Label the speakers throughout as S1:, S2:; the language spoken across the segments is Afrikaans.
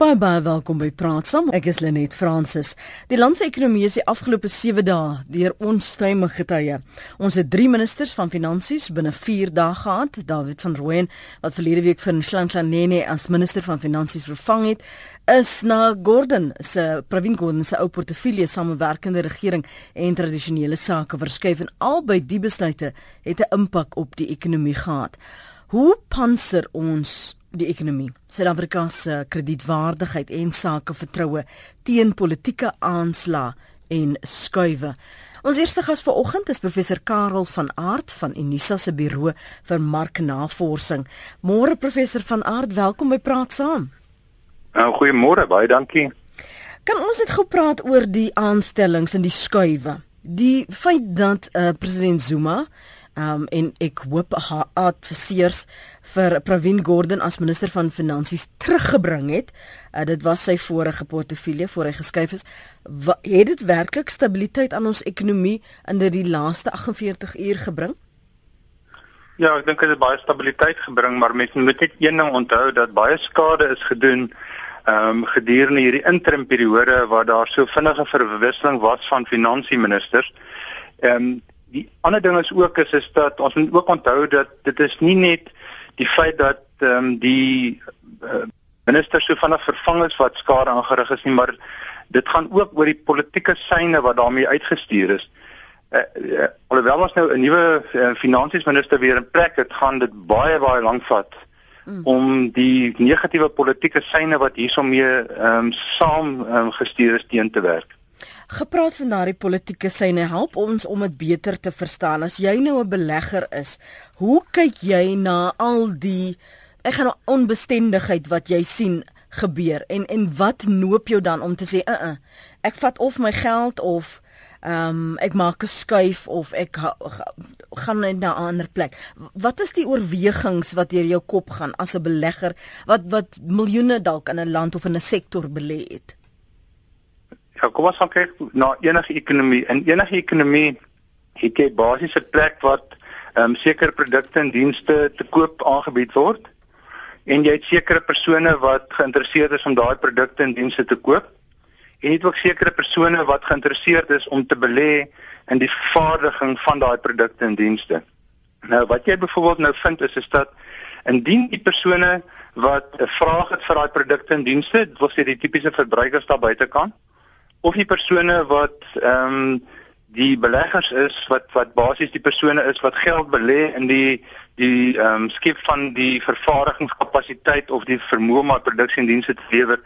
S1: Baie baie welkom by Praat Saam. Ek is Lenet Fransis. Die land se ekonomie is die afgelope 7 dae deur onstuimige tye. Ons het 3 ministers van finansies binne 4 dae gehad. David van Rooyen wat verlede week vir Nhlanhla as minister van finansies vervang het, is na Gordon se Pravin Gordhan se ou portefeulje samewerkende regering en tradisionele sake verskuif en albei die besluite het 'n impak op die ekonomie gehad. Hoe panser ons die ekonomie, Suid-Afrika se kredietwaardigheid en sakevertroue teen politieke aanslae en skuwe. Ons eerste gas vanoggend is professor Karel van Aart van Unisa se Buro vir Marknavorsing. Môre professor van Aart, welkom by Praat Saam.
S2: Nou, goeiemôre, baie dankie.
S1: Kan ons net gou praat oor die aanstellings en die skuwe? Die feit dat uh, president Zuma um, en ek hoop haar adviseurs vir Pravin Gordhan as minister van finansies teruggebring het. Uh, dit was sy vorige portefeulje voor hy geskuif is. Wa, het dit werklik stabiliteit aan ons ekonomie in die laaste 48 uur gebring?
S2: Ja, ek dink dit het baie stabiliteit gebring, maar mense moet net een ding onthou dat baie skade is gedoen ehm um, gedurende hierdie interim periode waar daar so vinnige verwisseling was van finansieministers. Ehm um, die ander ding is ook is is dat ons moet ook onthou dat dit is nie net die feit dat ehm um, die uh, minister so vinnig vervang is wat skade aangerig is nie maar dit gaan ook oor die politieke syne wat daarmee uitgestuur is. Uh, uh, alhoewel ons nou 'n nuwe uh, finansiesminister weer in plek het, gaan dit baie baie lank vat mm. om die negatiewe politieke syne wat hiersommee ehm um, saam um, gestuur is teen te werk.
S1: Gepraat van daardie politieke syne help ons om dit beter te verstaan. As jy nou 'n belegger is, hoe kyk jy na al die ek gaan onbestendigheid wat jy sien gebeur en en wat noop jou dan om te sê, "Uh, uh ek vat of my geld of ehm um, ek maak 'n skuif of ek ga, ga, gaan net na 'n ander plek." Wat is die oorwegings wat deur jou kop gaan as 'n belegger wat wat miljoene dalk in 'n land of in 'n sektor belê het?
S2: Ja, kom ons kyk na enige ekonomie. In enige ekonomie het jy basies 'n plek wat ehm um, sekere produkte en dienste te koop aangebied word en jy het sekere persone wat geïnteresseerd is om daai produkte en dienste te koop. En jy het ook sekere persone wat geïnteresseerd is om te belê in die vervaardiging van daai produkte en dienste. Nou wat jy byvoorbeeld nou vind is is dat indien die persone wat 'n vraag het vir daai produkte en dienste, dit wil sê die tipiese verbruikers daar buitekant of die persone wat ehm um, die beleggers is wat wat basies die persone is wat geld belê in die die ehm um, skep van die vervaardigingskapasiteit of die vermoë om produksie en dienste te lewer.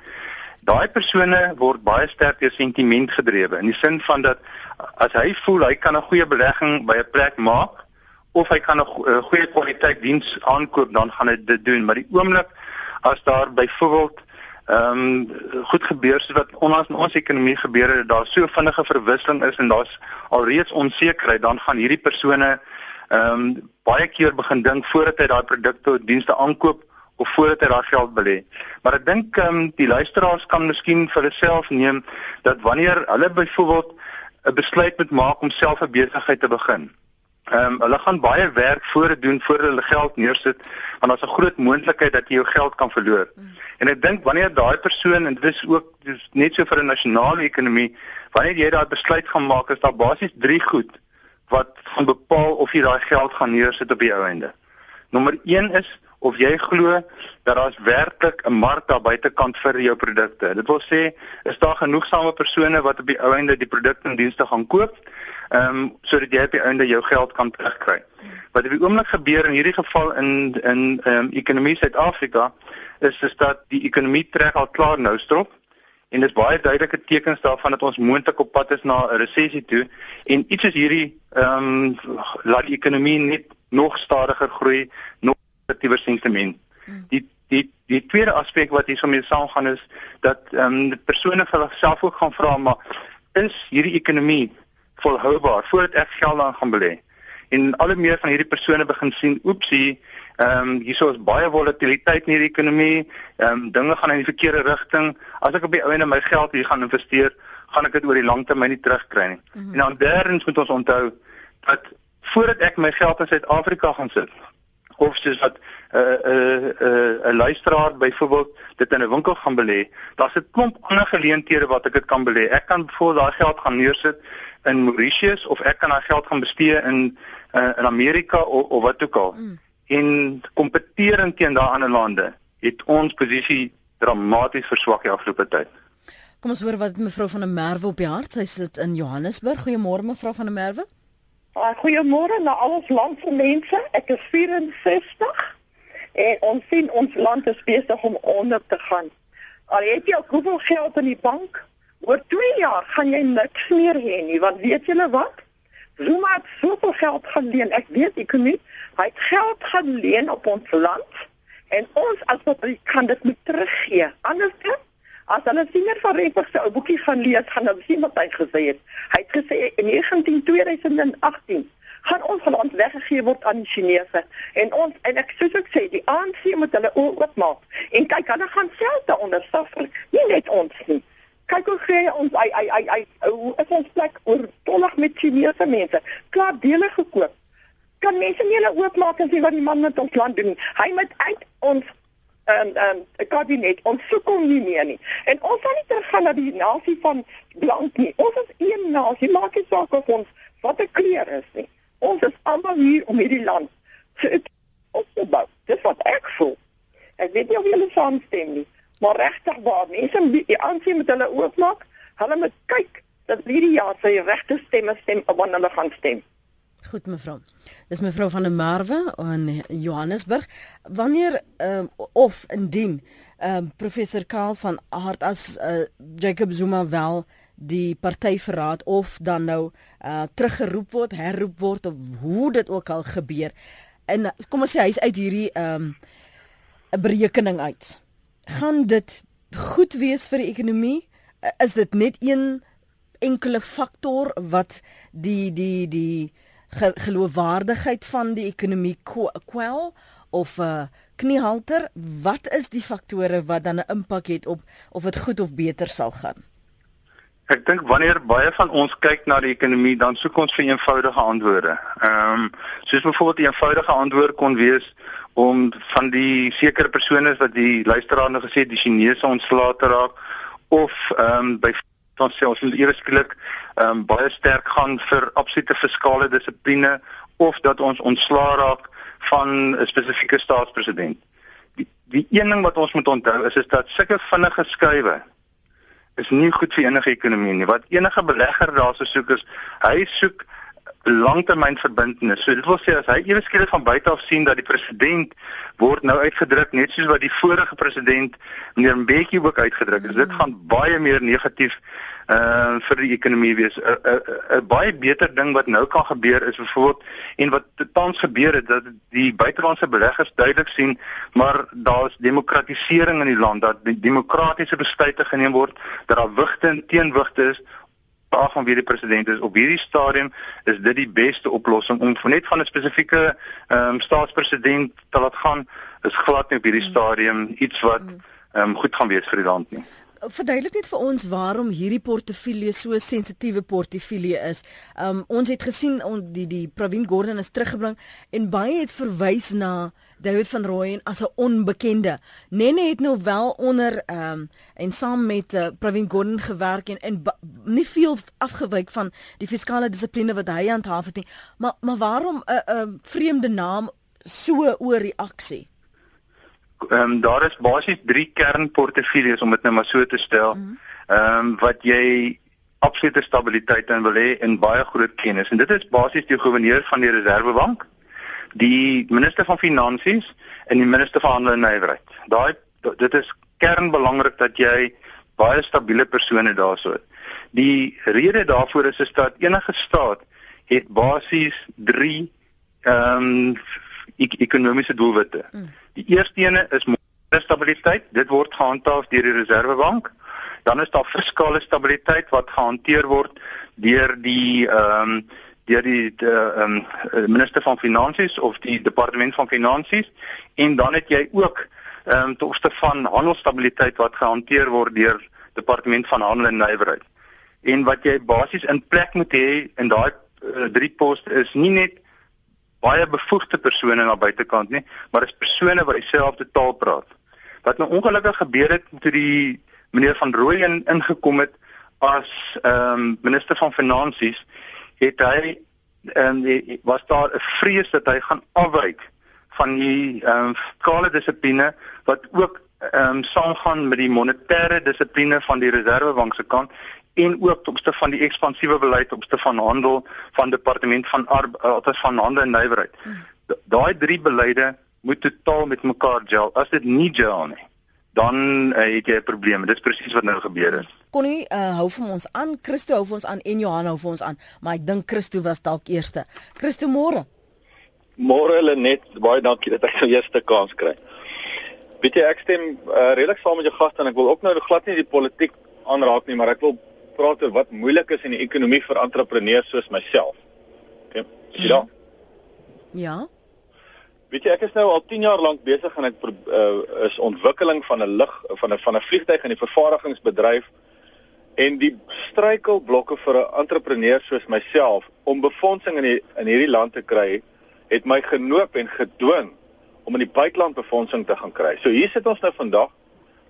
S2: Daai persone word baie sterk deur sentiment gedrewe in die sin van dat as hy voel hy kan 'n goeie belegging by 'n plek maak of hy kan 'n goeie kwaliteit diens aankoop dan gaan hy dit doen maar die oomblik as daar byvoorbeeld ehm um, goed gebeur soos wat onlangs in ons ekonomie gebeur het, daar so vinnige verwisseling is en daar's alreeds onsekerheid, dan gaan hierdie persone ehm um, baie keer begin dink voordat hy daai produkte of dienste aankoop of voordat hy daai geld belê. Maar ek dink ehm um, die luisteraars kan miskien vir hulself neem dat wanneer hulle byvoorbeeld 'n besluit moet maak om self 'n besigheid te begin, Ehm um, hulle gaan baie werk voor doen voor hulle geld neersit want daar's 'n groot moontlikheid dat jy jou geld kan verloor. Mm. En ek dink wanneer daai persoon en dit is ook dis net so vir 'n nasionale ekonomie, wanneer jy daai besluit gaan maak, is daar basies 3 goed wat gaan bepaal of jy daai geld gaan neersit op die ou einde. Nommer 1 is of jy glo dat daar's werklik 'n mark daar buitekant vir jou produkte. Dit wil sê, is daar genoegsame persone wat op die ou einde die produkte en dienste gaan koop? Ehm um, sodat jy op die einde jou geld kan terugkry. Wat op die oomblik gebeur in hierdie geval in in ehm um, ekonomie Suid-Afrika is is dat die ekonomie trek al klaar nou strop en dit is baie duidelike tekens daarvan dat ons moontlik op pad is na 'n resessie toe en iets is hierdie ehm um, laat die ekonomie net nog stadiger groei, nog negatiewe sentiment. Die die die tweede aspek wat hiermee saamgaan is dat ehm um, persone vir hulself ook gaan vra maar is hierdie ekonomie volhoubaar voordat ek geld aan gaan belê. En al hoe meer van hierdie persone begin sien, oepsie, ehm um, hierso is baie volatiliteit in hierdie ekonomie. Ehm um, dinge gaan in die verkeerde rigting. As ek op die einde my geld hier gaan investeer, gaan ek dit oor die lang termyn nie terugkry nie. Mm -hmm. En dan derdens moet ons onthou dat voordat ek my geld in Suid-Afrika gaan sit, of soos wat 'n uh, 'n uh, 'n uh, 'n luisteraar byvoorbeeld dit in 'n winkel gaan belê, daar's 'n klomp ander geleenthede wat ek dit kan belê. Ek kan voor daai geld gaan neersit in Mauritius of ek kan daai geld gaan bestee in uh, in Amerika of, of wat ook al. Mm. En kompeteerend teen daai ander lande het ons posisie dramaties verswak die afgelope tyd.
S1: Kom ons hoor wat mevrou van der Merwe op die hart. Sy sit in Johannesburg. Goeiemôre mevrou van der Merwe.
S3: Uh, Goeiemôre aan al ons landse mense. Ek is 64 en ons sien ons land is besig om onder te gaan. Al het jy al hoeveel geld in die bank, oor 2 jaar gaan jy niks meer hê nie, want weet julle wat? Zuma het soveel geld geleen. Ek weet ek nie. Hy het geld geleen op ons land en ons as wat kan dit moet teruggee. Andersins As hulle siener van Rempel se ou boekie gaan lees, gaan hulle sien wat hy gesê het. Hy het gesê in 19 2018 gaan ons land weggegee word aan die Chinese en ons en ek soos ek sê, die ANC moet hulle oopmaak. En kyk, hulle gaan self daaronder suffer, nie net ons nie. Kyk hoe gee ons ai ai ai ai hoe is ons plek oortollig met Chinese mense. Klaar dele gekoop. Kan mense nie hulle oopmaak en sien wat die man met ons land doen? Hy moet uit ons en en 'n kabinet ons soek hom nie meer nie. En ons gaan nie teruggaan na die nasie van blank nie. Ons is een nasie, maak nie saak of ons wat 'n kleur is nie. Ons is almal hier om hierdie land te op te bou. Dis wat ek voel. Ek weet nie of julle saamstem nie, maar regtig waar mense die aansien met hulle oopmaak, hulle moet kyk dat hierdie jaar sy regte stemme stem wanneer hulle gaan stem.
S1: Goed mevrou. Dis mevrou van der Merwe in Johannesburg. Wanneer um, of indien um, professor Karl van Hart as uh, Jacob Zuma wel die party verraad of dan nou uh, teruggeroep word, herroep word of hoe dit ook al gebeur. En kom ons sê hy's uit hierdie 'n um, berekening uit. Gaan dit goed wees vir die ekonomie? Is dit net een enkele faktor wat die die die geloofwaardigheid van die ekonomie kwel of 'n uh, kniehalter, wat is die faktore wat dan 'n impak het op of dit goed of beter sal gaan?
S2: Ek dink wanneer baie van ons kyk na die ekonomie, dan soek ons vir eenvoudige antwoorde. Ehm um, soos byvoorbeeld 'n eenvoudige antwoord kon wees om van die sekere persone wat die luisteraar nou gesê die Chinese ontslae te raak of ehm um, by dan sê ons moet eers skielik ehm um, baie sterk gaan vir absolute fiskale dissipline of dat ons ontslaa raak van 'n spesifieke staatspresident. Die die een ding wat ons moet onthou is is dat sulke vinnige skuwe is nie goed vir enige ekonomie nie. Wat enige belegger daarso soek is hy soek langtermynverbintenis. So dit wil sê as hy ewe skielik van buite af sien dat die president word nou uitgedruk net soos wat die vorige president meneer Mbeki ook uitgedruk is. Dit gaan baie meer negatief uh vir die ekonomie wees. 'n 'n 'n baie beter ding wat nou kan gebeur is byvoorbeeld en wat tans gebeur het dat die buitelandse beleggers duidelik sien maar daar's demokratisering in die land dat die demokratiese besluite geneem word dat daar wigte en teenwigte is vraag van wie die president is. Op hierdie stadium is dit die beste oplossing om net van 'n spesifieke ehm um, staatspresident te laat gaan. Is glad nie op hierdie stadium iets wat ehm um, goed gaan wees vir die land nie
S1: verduidelik net vir ons waarom hierdie portefeulje so sensitiewe portefeulje is. Um ons het gesien on, die die Pravin Gordhan is teruggebring en baie het verwys na David van Rooyen as 'n onbekende. Nene het nou wel onder um en saam met uh, Pravin Gordhan gewerk en, en nie veel afgewyk van die fiskale dissipline wat hy handhaaf het nie. Maar maar waarom 'n uh, uh, vreemde naam so oor reaksie?
S2: Ehm um, daar is basies drie kernportefeuilles om dit nou maar so te stel. Mhm. Ehm um, wat jy absolute stabiliteit in wil hê en baie groot kennis en dit is basies die goewerneur van die Reserwebank, die minister van finansies en die minister van handel en nywerheid. Daai dit is kernbelangrik dat jy baie stabiele persone daarso het. Die rede daarvoor is is dat enige staat het basies 3 ehm um, ek ekonomiese doelwitte. Mm. Die eerste ene is stabiliteit. Dit word gehandhaaf deur die Reserwebank. Dan is daar fiskale stabiliteit wat gehanteer word deur die ehm um, deur die ehm um, minister van finansies of die departement van finansies en dan het jy ook ehm um, togste van handelsstabiliteit wat gehanteer word deur departement van handel en nywerheid. En wat jy basies in plek moet hê in daai uh, drie poste is nie net baie bevoegde persone na buitekant nie, maar dis persone wat dieselfde taal praat. Wat nou ongelukkig gebeur het toe die meneer van Rooyen ingekom het as ehm um, minister van finansies, het hy ehm um, was daar 'n vrees dat hy gaan afwyk van die ehm um, fiskale dissipline wat ook ehm um, saamgaan met die monetêre dissipline van die reservebank se kant en ook opste van die ekspansiewe beleid opste van handel van departement van arbeid van handel en nywerheid. Daai drie beleide moet totaal met mekaar gel. As dit nie gel nie, dan uh, het jy 'n probleem. Dit is presies wat nou gebeur het.
S1: Connie, uh, hou vir ons aan. Christo hou vir ons aan en Johan hou vir ons aan, maar ek dink Christo was dalk eerste. Christo môre.
S4: Môre hulle net baie dankie dat ek so eerste kans kry. Weet jy ek stem uh, redelik saam met jou gaste en ek wil ook nou glad nie die politiek aanraak nie, maar ek wil praat oor wat moeilik is in die ekonomie vir entrepreneurs soos myself. OK. Ja.
S1: Ja.
S4: Weet jy ek is nou al 10 jaar lank besig en ek uh, is ontwikkeling van 'n lig van 'n van 'n vliegtyg in die vervaardigingsbedryf en die struikelblokke vir 'n entrepreneur soos myself om befondsing in die, in hierdie land te kry het my genoop en gedwing om in die buiteland befondsing te gaan kry. So hier sit ons nou vandag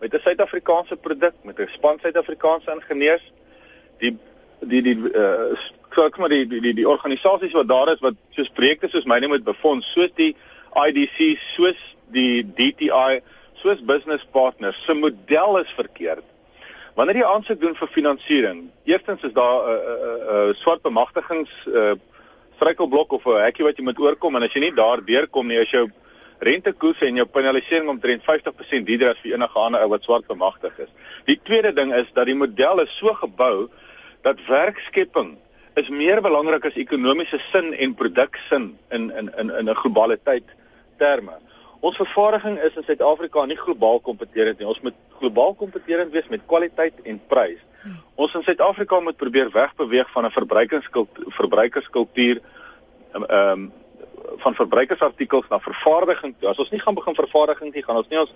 S4: met 'n Suid-Afrikaanse produk met 'n span Suid-Afrikaanse ingenieurs die die die uh so ek maar die die die, die organisasies wat daar is wat soos projekte soos myne moet befonds soos die IDC soos die DTI soos business partners se model is verkeerd. Wanneer jy aansoek doen vir finansiering, eerstens is daar 'n uh, 'n uh, uh, uh, swart bemagtigings uh struikelblok of 'n hekkie wat jy moet oorkom en as jy nie daar deurkom nie, as jou rentekoers en jou penalisering omtrent 50% dieder as vir enige ander ou wat swart bemagtig is. Die tweede ding is dat die model is so gebou dat werkskepping is meer belangrik as ekonomiese sin en produksin in in in in 'n globaliteit terme. Ons vervaardiging is in Suid-Afrika nie globaal kompeterend nie. Ons moet globaal kompeterend wees met kwaliteit en prys. Ons in Suid-Afrika moet probeer wegbeweeg van 'n verbruikerskultuur verbruikerskultuur ehm um, van verbruikersartikels na vervaardiging. As ons nie gaan begin vervaardiging nie, gaan ons nie ons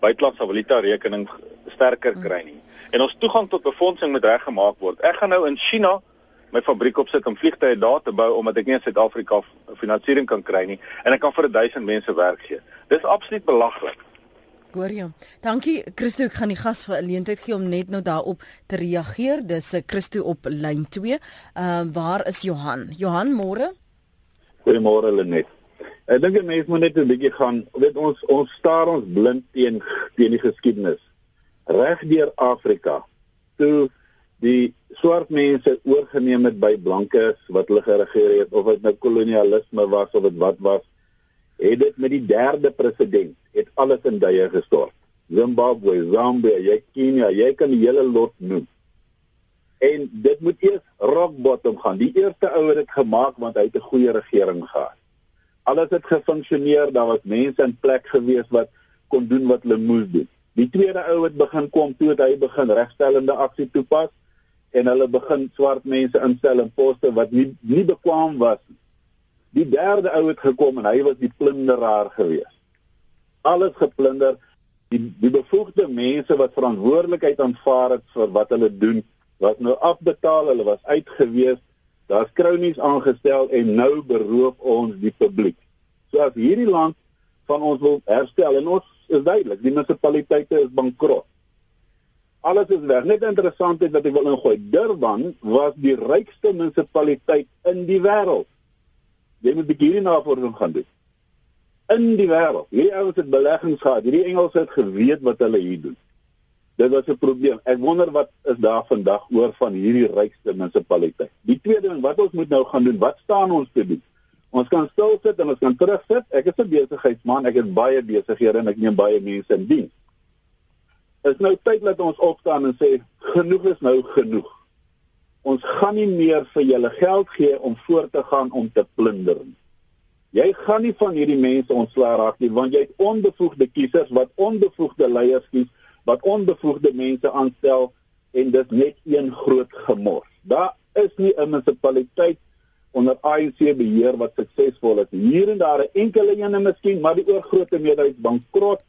S4: buitelandse valuta rekening sterker kry nie. En ons toegang tot befondsing moet reggemaak word. Ek gaan nou in China my fabriek opsit om vliegtye daar te bou omdat ek nie in Suid-Afrika finansiering kan kry nie en ek kan vir 1000 mense werk gee. Dis absoluut belaglik.
S1: Hoor jy? Dankie Christo, ek gaan die gas vir 'n leentheid gee om net nou daarop te reageer. Dis 'n eh, Christo op lyn 2. Ehm uh, waar is Johan? Johan, môre?
S5: Goeiemôre Lenet. Ek dink mense moet net 'n bietjie gaan, weet ons ons staar ons blind teen teen die geskiedenis. Reg deur Afrika. Toe die swart mense oorgeneem het by blankes wat hulle geregeer het of dit nou kolonialisme was of dit wat was, het dit met die derde president het alles in duie gestort. Zimbabwe, Zambia, Kenia, jy kan die hele lot noem. En dit moet eers rock bottom gaan. Die eerste ou het dit gemaak want hy het 'n goeie regering gehad. Alles het gefunksioneer, daar was mense in plek gewees wat kon doen wat hulle moes doen. Die tweede ou het begin kom toe hy begin regstellende aksie toepas en hulle begin swart mense instel in poste wat nie nie bekwam was nie. Die derde ou het gekom en hy was die plunderaar gewees. Alles geplunder. Die die bevoegde mense wat verantwoordelikheid aanvaar het vir wat hulle doen was nou afbetaal, hulle was uitgewees, daar's kronies aangestel en nou beroof ons die publiek. So as hierdie land van ons wil herstel en ons is duidelik, die munisipaliteite is bankrot. Alles is weg. Net interessant is dat ek wil ingooi. Durban was die rykste munisipaliteit in die wêreld. Jy moet 'n bietjie hierna navorsing gaan doen. In die wêreld. Hierdie ouens het beleggings gehad. Hierdie Engelse het geweet wat hulle hier doen. Dit was 'n probleem. Ek wonder wat is daar vandag oor van hierdie rykste munisipaliteit. Die tweede ding wat ons moet nou gaan doen, wat staan ons te doen? Ons kan stil sit en ons kan terugsit. Ek is 'n besigheidsman, ek het baie besighede en ek neem baie mense in diens. Is nou tyd dat ons opstaan en sê genoeg is nou genoeg. Ons gaan nie meer vir julle geld gee om voort te gaan om te plunder nie. Jy gaan nie van hierdie mense ontslaa raak nie want jy het onbevoegde kiesers wat onbevoegde leiers kies wat onbevoegde mense aanstel en dit net een groot gemors. Daar is nie 'n munisipaliteit onder ANC beheer wat suksesvol is. Hier en daar 'n enkele ene miskien, maar die oorgrootste meerderheid is bankrot.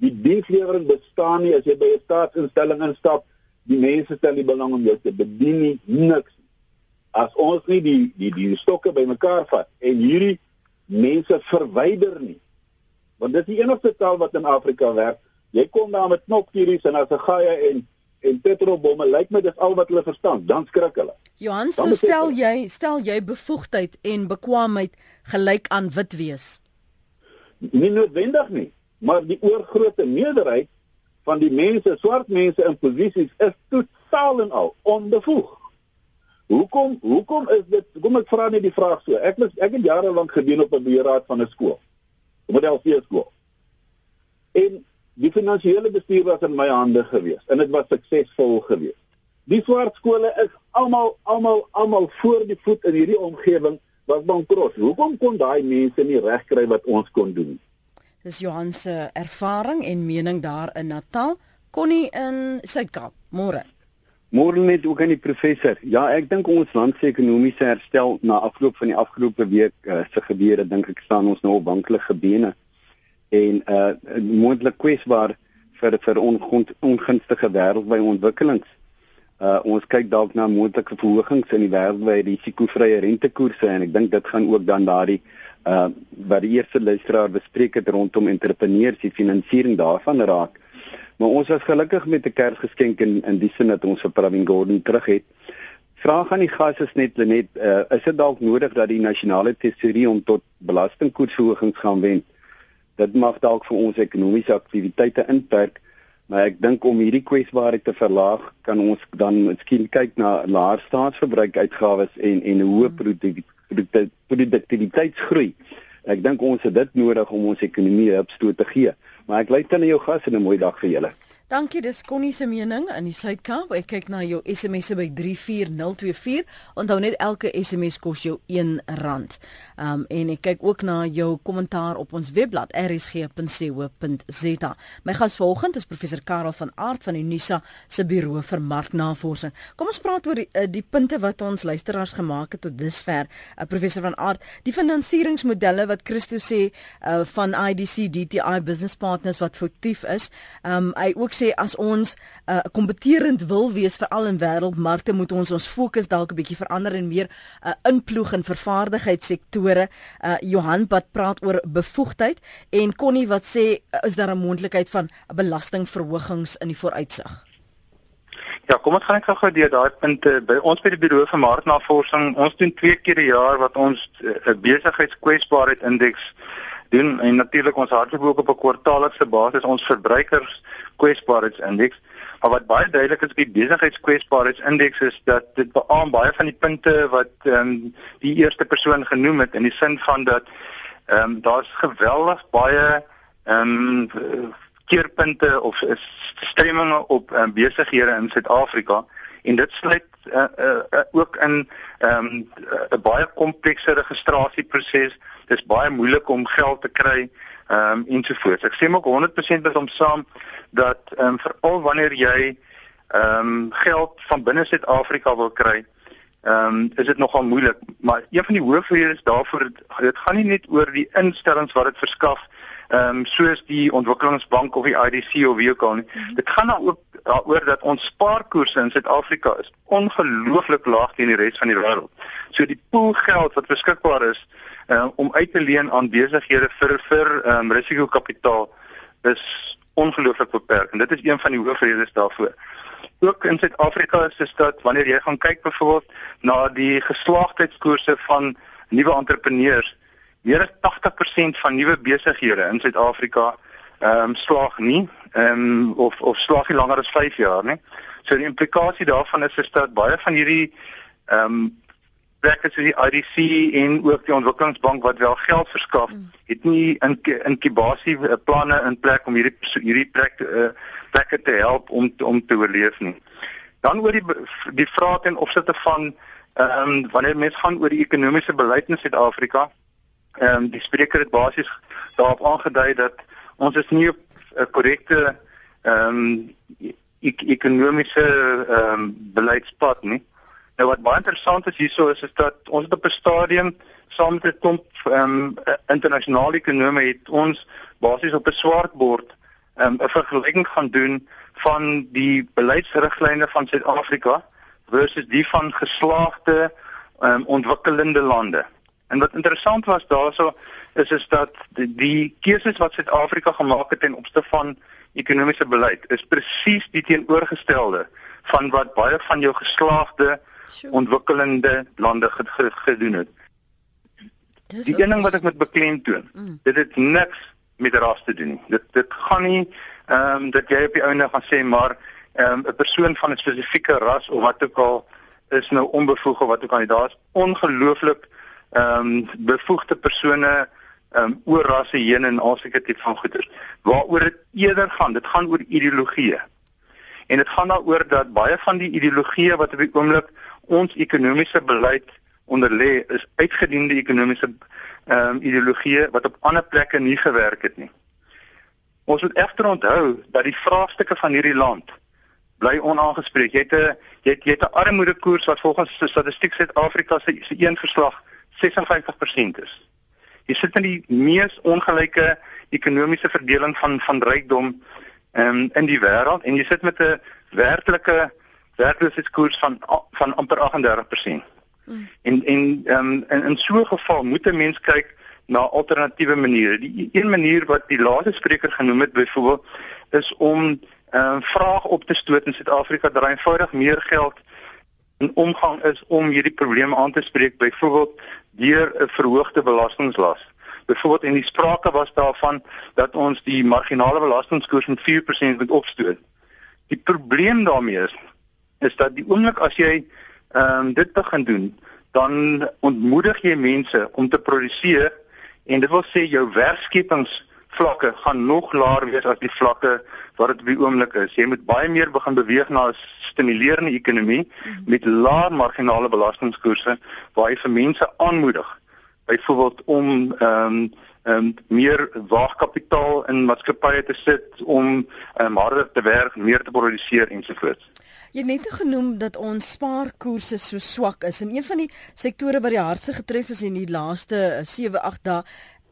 S5: Die dienslewering bestaan nie as jy by 'n staatsinstelling instap. Die mense stel nie belang om jou te bedien nie, niks. As ons nie die die die stokke bymekaar vat en hierdie mense verwyder nie. Want dis die enigste taal wat in Afrika werk. Jy kom daar met knopkieries en as 'n gaie en en petrolbomme lyk my dis al wat hulle verstaan, dan skrik hulle.
S1: Johan, so stel jy, stel jy bevoegdheid en bekwaamheid gelyk aan wit wees?
S5: Nie noodwendig nie, maar die oorgrootste meerderheid van die mense, swart mense in posisies is totaal en al onbevoeg. Hoekom hoekom is dit kom ek vra net die vraag so. Ek was ek het jare lank gedien op 'n beheerraad van 'n skool. 'n Model C skool. En die finansiële bestuur was in my hande gewees en dit was suksesvol geweest. Die swart skole is almal almal almal voor die voet in hierdie omgewing was bankrot. Hoekom kon daai mense nie regkry wat ons kon doen?
S1: Dis Johan se ervaring en mening daar in Natal, Connie in Suid-Kaap. Môre.
S6: Môre net ook aan die professor. Ja, ek dink ons land se ekonomiese herstel na afloop van die afgelope week uh, se gebeure dink ek staan ons nou op wankelende bene en uh moontlik kwesbaar vir vir ongunstige wêreldwye ontwikkelings. Uh ons kyk dalk na moontlike verhogings in die wêreldwye risikovrye rentekoerse en ek dink dit gaan ook dan daardie uh wat die eerste luisteraar bespreek het rondom entrepreneurs die finansiering daarvan raak. Maar ons was gelukkig met 'n Kersgeskenk in in die sin dat ons vir Pravin Gordhan terug het. Vraag aan die gas is net net uh, is dit dalk nodig dat die nasionale tesourier om tot belastingkoersverhogings gaan wend? Dit mag dalk vir ons ekonomiese aktiwiteite inperk, maar ek dink om hierdie kwesbaarheid te verlaag, kan ons dan miskien kyk na laer staatsverbruik uitgawes en en hoë produktiwiteitsgroei. Ek dink ons het dit nodig om ons ekonomie 'n opstoot te gee. Maar ek luister na jou gas en 'n mooi dag vir julle.
S1: Dankie, dis Connie se mening in die Suid-Kaap. Ek kyk na jou SMS'e by 34024. Onthou net elke SMS kos jou R1. Um en ek kyk ook na jou kommentaar op ons webblad rsg.co.za. My gas vanoggend is professor Karel van Aart van Unisa se Buro vir Marknavorsing. Kom ons praat oor die, uh, die punte wat ons luisteraars gemaak het tot dusver. Uh, professor van Aart, die finansieringsmodelle wat Christo sê uh, van IDC DTI Business Partners wat foutief is. Um hy ook sê as ons uh, kompeterend wil wees vir al in wêreldmarkte moet ons ons fokus dalk 'n bietjie verander en meer uh, inploeg in vervaardigheidssektore. Uh, Johan wat praat oor bevoegdheid en Connie wat sê uh, is daar 'n moontlikheid van belastingverhogings in die vooruitsig?
S2: Ja, kom ons gaan net gou deur daai punte by ons by die Buro vir Marknavorsing. Ons doen twee keer per jaar wat ons 'n uh, besigheidskwesbaarheid indeks doen en natuurlik ons hardloop ook op 'n kwartaallikse basis ons verbruikers kwesbaarheidsindeks. Maar wat baie duidelik is op die besigheidskwesbaarheidsindeks is dat dit beamoen baie van die punte wat ehm um, die eerste persoon genoem het in die sin van dat ehm um, daar's geweldig baie ehm um, keerpunte of stremminge op um, besighede in Suid-Afrika en dit sluit uh, uh, uh, ook in 'n um, baie komplekse registrasieproses dis baie moeilik om geld te kry ehm um, ensovoorts. Ek sê ook 100% met hom saam dat ehm um, veral wanneer jy ehm um, geld van binne Suid-Afrika wil kry, ehm um, is dit nogal moeilik, maar een van die hoofredes daarvoor dit gaan nie net oor die instellings wat dit verskaf ehm um, soos die ontwikkelingsbank of die IDC of wie ook al nie. Mm -hmm. Dit gaan dan ook daaroor dat ons spaarkoerse in Suid-Afrika is ongelooflik laag teen die res van die wêreld. So die pool geld wat beskikbaar is uh, om uit te leen aan besighede vir vir um, risikokapitaal is ongelooflik beperk en dit is een van die hoofredes daarvoor. Ook in Suid-Afrika is dit dat wanneer jy gaan kyk byvoorbeeld na die geslaagdheidskoerse van nuwe entrepreneurs, meer as 80% van nuwe besighede in Suid-Afrika ehm um, slaag nie ehm um, of of slaag nie langer as 5 jaar nie. So die implikasie daarvan is is dat baie van hierdie ehm um, plekke soos die IDC en ook die ontwikkelingsbank wat wel geld verskaf, mm. het nie in inkubasie eh, planne in plek om hierdie hierdie plek uh, plekke te help om om te oorleef nie. Dan oor die die vraag ten opsigte van ehm um, wanneer mense gaan oor die ekonomiese beleid in Suid-Afrika, ehm um, die spreker het basies daarop aangedui dat ons is nie op 'n korrekte ehm um, ek ekonomiese ehm um, beleidspad nie. Nou wat baie interessant is hierso is is dat ons het op 'n stadium saam met 'n klomp ehm um, internasionale ekonome het ons basies op 'n swartbord ehm um, 'n vergelyking gaan doen van die beleidsriglyne van Suid-Afrika versus die van geslaagde um, ontwikkelende lande. En wat interessant was daaroor is is dat die, die keuses wat Suid-Afrika gemaak het ten opsigte van ekonomiese beleid is presies die teenoorgestelde van wat baie van jou geslaagde ontwikkelende lande gedoen het. Die een ding wat ek met beklemtoon, mm. dit het niks met ras te doen. Dit dit gaan nie ehm um, dat jy op die ouene gaan sê maar ehm um, 'n persoon van 'n spesifieke ras of wat ook al is nou onbevoeg of wat ook al. Daar's ongelooflik ehm um, bevoegde persone ehm um, oor rasse heen en al seker tipe van goeders. Waaroor dit eerder gaan, dit gaan oor ideologieë. En dit gaan daaroor dat baie van die ideologieë wat op die oomblik ons ekonomiese beleid onder lê is uitgediende ekonomiese ehm um, ideologieë wat op ander plekke nie gewerk het nie. Ons moet egter onthou dat die vraagstukke van hierdie land bly onaangespreek. Jy het 'n jy het jy het 'n armoedekoers wat volgens Statistiek Suid-Afrika se se een verslag 56% is. Jy sit in die mees ongelyke ekonomiese verdeling van van rykdom um, in die wêreld en jy sit met 'n werklike werkloosheidskoers van van amper 38%. Mm. En en um, in in so 'n geval moet 'n mens kyk na alternatiewe maniere. Die een manier wat die laaste spreker genoem het byvoorbeeld is om 'n uh, vraag op te stoot in Suid-Afrika dat daar eenvoudig meer geld in omgang is om hierdie probleme aan te spreek byvoorbeeld deur 'n verhoogde belastinglas. Byvoorbeeld in die sprake was daarvan dat ons die marginale belastingkoers met 4% moet opstoot. Die probleem daarmee is is dat die oomblik as jy ehm um, dit begin doen, dan ontmoedig jy mense om te produseer en dit wil sê jou werkskepings vlakke gaan nog laer wees as die vlakke wat dit op die oomblik is. Jy moet baie meer begin beweeg na 'n stimulerende ekonomie met laer marginale belastingkoerse waar jy vir mense aanmoedig byvoorbeeld om ehm um, ehm um, meer waagkapitaal in maatskappye te sit om ehm um, harder te werk, meer te produseer ensovoorts.
S1: Jy het net genoem dat ons spaarkoerse so swak is en een van die sektore wat die hardste getref is in die laaste 7-8 dae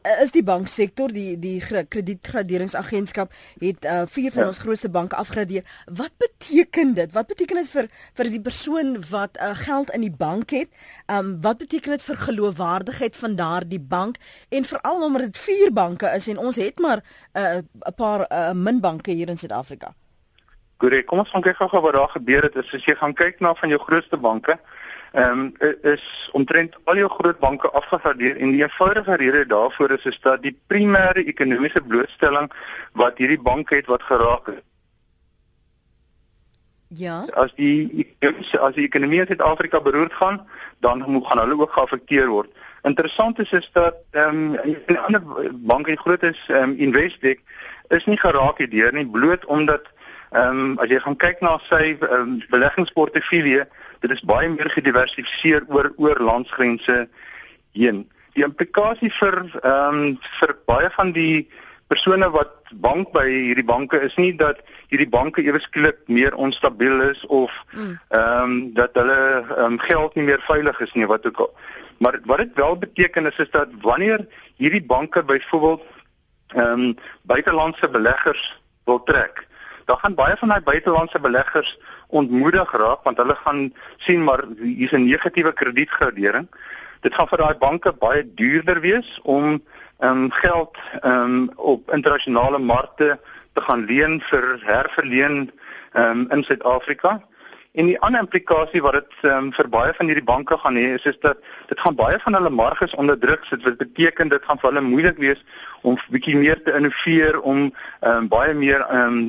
S1: Eh, is die banksektor die die kredietgraderingsagentskap het uh, vier van ja. ons grootste banke afgradeer. Wat beteken dit? Wat beteken dit vir vir die persoon wat uh, geld in die bank het? Um wat beteken dit vir geloofwaardigheid van daardie bank en veral omdat dit vier banke is en ons het maar 'n uh, paar uh, min banke hier in Suid-Afrika.
S2: Goeie, kom ons gaan kyk gou wat daar gebeur het. As jy gaan kyk na van jou grootste banke, ehm um, is omtrent al jou groot banke afgegradeer en die eenvoudige rede daarvoor is is dat die primêre ekonomiese blootstelling wat hierdie banke het wat geraak het.
S1: Ja.
S2: As die as die ekonomie in Suid-Afrika beroerd gaan, dan moet gaan hulle ook geaffekteer word. Interessant is is dat ehm um, 'n ander bank en groot is ehm um, Investec is nie geraak hierdeur nie bloot omdat ehm um, as jy gaan kyk na sy um, beleggingsportefeulje dit is baie meer gediversifiseer oor oor landsgrense heen. Die implikasie vir ehm um, vir baie van die persone wat bank by hierdie banke is nie dat hierdie banke ewe skielik meer onstabiel is of hmm. ehm um, dat hulle ehm um, geld nie meer veilig is nie wat ook al. Maar wat dit wel beteken is is dat wanneer hierdie banke byvoorbeeld ehm um, buitelandse beleggers wil trek, dan gaan baie van daai buitelandse beleggers ontmoedig raak want hulle gaan sien maar hier's 'n negatiewe kredietgradering. Dit gaan vir daai banke baie duurder wees om ehm um, geld ehm um, op internasionale markte te gaan leen vir herverleen ehm um, in Suid-Afrika. En die ander implikasie wat dit um, vir baie van hierdie banke gaan hê is is dat dit gaan baie van hulle marges onderdruk. Dit wat beteken dit gaan vir hulle moeilik wees om bietjie meer te innoveer om um, baie meer um,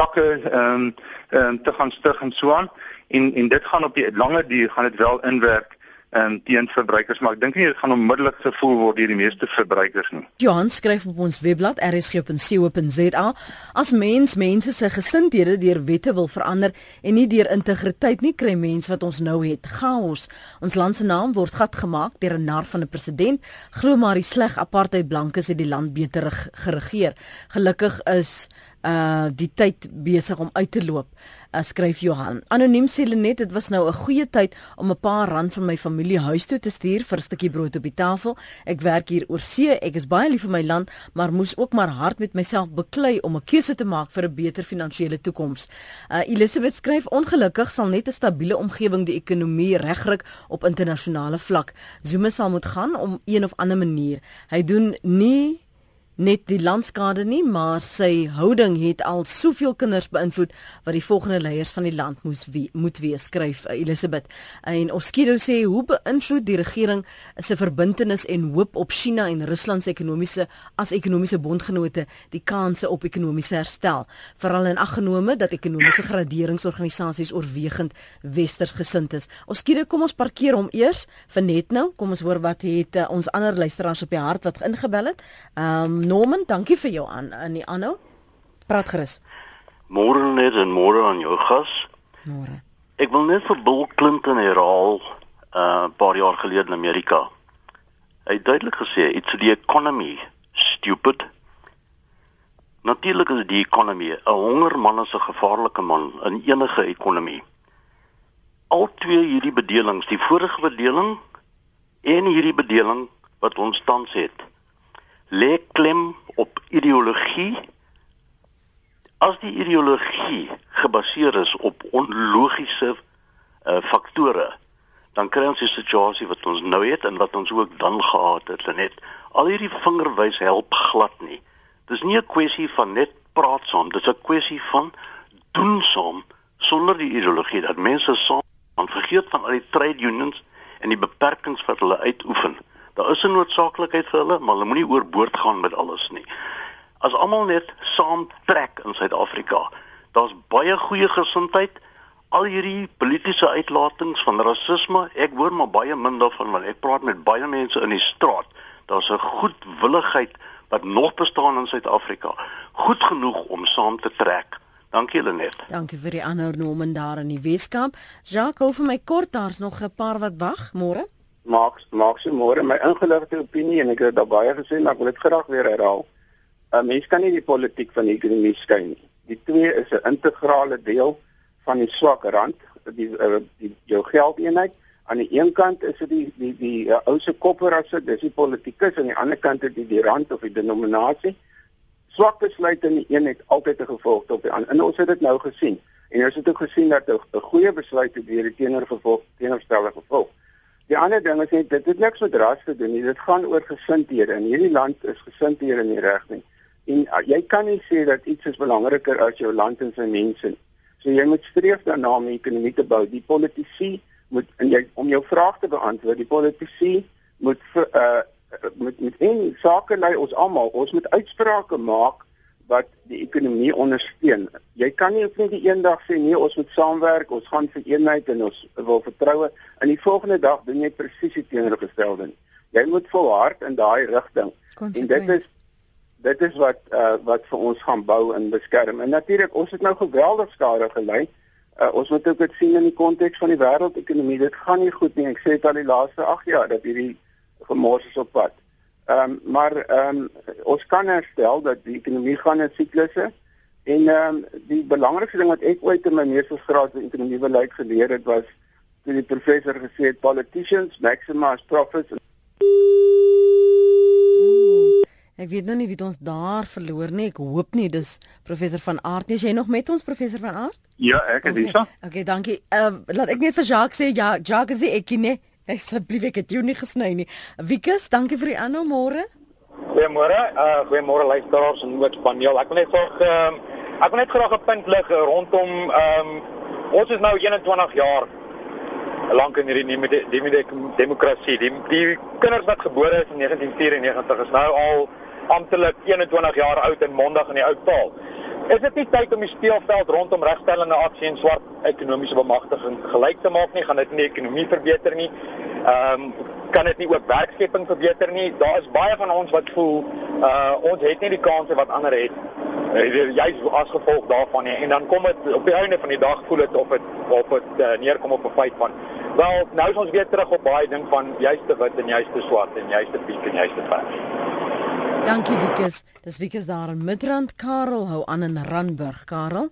S2: takke um, um, te gaan stig en so aan. En en dit gaan op die lange duur gaan dit wel inwerk um, teen verbruikers, maar ek dink nie dit gaan onmiddellik gevoel word deur die meeste verbruikers nie.
S1: Johan skryf op ons webblad rsg.co.za as mens mense se gesindhede deur wette wil verander en nie deur integriteit nie kry mense wat ons nou het chaos. Ons land se naam word gat gemaak deur 'n nar van 'n president. Glo maar die sleg apartheid blankes het die land beter geregeer. Gelukkig is uh die tyd besig om uit te loop. Uh, skryf Johan. Anoniem sê net dit was nou 'n goeie tyd om 'n paar rand van my familie huis toe te stuur vir 'n stukkie brood op die tafel. Ek werk hier oor see. Ek is baie lief vir my land, maar moes ook maar hard met myself beklei om 'n keuse te maak vir 'n beter finansiële toekoms. Uh, Elisabeth skryf ongelukkig sal net 'n stabiele omgewing die ekonomie regryk op internasionale vlak. Zuma sal moet gaan om een of ander manier. Hy doen nie net die landskade nie, maar sy houding het al soveel kinders beïnvloed wat die volgende leiers van die land moes wie, moet wees, skryf uh, Elisabeth. En Oskido sê hoe beïnvloed die regering se verbintenis en hoop op China en Rusland se ekonomiese as ekonomiese bondgenote die kanse op ekonomiese herstel, veral in aggenome dat ekonomiese graderingsorganisasies oorwegend westers gesind is. Oskido, kom ons parkeer hom eers vir net nou. Kom ons hoor wat het uh, ons ander luisteraars op die hart wat ingebel het. Ehm um, Norman, dankie vir jou aan in die aanhou. Praat gerus.
S7: Môre net en môre aan jou gas.
S1: Môre.
S7: Ek wil net vir Bill Clinton herhaal 'n uh, paar jaar gelede in Amerika. Hy het duidelik gesê, "It's the economy, stupid." Natuurlik is die ekonomie 'n hongerman is 'n gevaarlike man in enige ekonomie. Al twee hierdie bedelings, die vorige bedeling en hierdie bedeling wat ons tans het, lê klem op ideologie. As die ideologie gebaseer is op onlogiese uh, faktore, dan kry ons die situasie wat ons nou het en wat ons ook dan gehad het. Net al hierdie vingerwys help glad nie. Dis nie 'n kwessie van net praat saam, dis 'n kwessie van doen saam sonder die ideologie dat mense saam aan vergeet van al die trade unions en die beperkings wat hulle uitoefen. Daar is 'n noodsaaklikheid vir hulle, maar hulle moenie oorboord gaan met alles nie. As almal net saam trek in Suid-Afrika, daar's baie goeie gesondheid. Al hierdie politieke uitlatings van rasisme, ek hoor maar baie min daarvan want ek praat met baie mense in die straat. Daar's 'n goedwilligheid wat nog bestaan in Suid-Afrika, goed genoeg om saam te trek. Dankie Lenet.
S1: Dankie vir die aanhou Norman daar in die Weskaap. Jacques, hou vir my kort, daar's nog 'n paar wat wag môre
S8: maak maak se môre my ingeligte opinie en ek het daar baie gesê maar ek wil dit graag weer herhaal. 'n uh, Mens kan nie die politiek van die ekonomie skei nie. Die twee is 'n integrale deel van die swak rand, die uh, die jou geldeenheid. Aan die een kant is dit die die die uh, ou se kopperasse, dis die politikus aan die ander kant is dit die rand of die denominasie. Swak besluite in die een het altyd 'n gevolg op die ander. En ons het dit nou gesien. En ons het ook gesien dat 'n goeie besluit het weer teenoor gevolg teenoorstelde gevolg. Die ander ding is net dit het niks met ras te doen nie. Dit gaan oor gesindhede. In hierdie land is gesindhede nie reg nie. En uh, jy kan nie sê dat iets is belangriker as jou land en sy mense nie. So jy moet streef daarna om 'n ekonomie te bou. Die politici moet en jy om jou vraag te beantwoord, die politici moet vir, uh met met en sake lei ons almal. Ons moet uitsprake maak wat die ekonomie ondersteun. Jy kan nie net die een dag sê nee, ons moet saamwerk, ons gaan vir eenheid en ons wil vertroue en die volgende dag doen jy presies die teenoorgestelde. Jy moet volhard in daai rigting. En dit is dit is wat uh, wat vir ons gaan bou en beskerm. En natuurlik, ons het nou geweldig skade gelei. Uh, ons moet ook dit sien in die konteks van die wêreldekonomie. Dit gaan nie goed nie. Ek sê dit al die laaste 8 jaar dat hierdie gemors is op pad. Ehm um, maar ehm um, ons kan herstel dat die ekonomie gaan in siklusse en ehm um, die belangrikste ding wat ek ooit in my meestersgraad in ekonomie beleid geleer het was toe die professor gesê het politicians maximize profits
S1: Ek weet nou nie wie ons daar verloor nie. Ek hoop nie dis professor van Aart nie. Is jy nog met ons professor van Aart?
S2: Ja, ek is hier.
S1: Okay, okay dankie. Uh, laat ek net vir Jacques sê ja, Jacques is ek nie. Asseblief ek het jou nie gesny nie. Wikus, dankie vir die aanhou môre.
S9: Goeiemôre. Uh goeiemôre luisteraars en ook paneel. Ek wil net graag ehm uh, ek wil net graag 'n punt lig rondom ehm um, ons is nou 21 jaar lank in hierdie nuwe de, demokrasie. Die die kinders wat gebore is in 1994 is nou al amptelik 21 jaar oud en mondig in die ou taal. Is dit nie tyd om die speelveld rondom regstellende aksie en swart ekonomiese bemagtiging gelyk te maak nie? Gaan dit nie ekonomie verbeter nie? Ehm um, kan dit nie ook werkskeping verbeter nie? Daar is baie van ons wat voel uh ons het nie die kanse wat ander het uh, juis as gevolg daarvan nie. En dan kom dit op die einde van die dag voel dit of dit of dit uh, neerkom op 'n feit van wel nou is ons weer terug op baie ding van juiste wit en juiste swart en juiste piek en juiste vers.
S1: Dankie Wikus. Dis Wikus daar in Midrand. Karel hou aan in Randburg. Karel.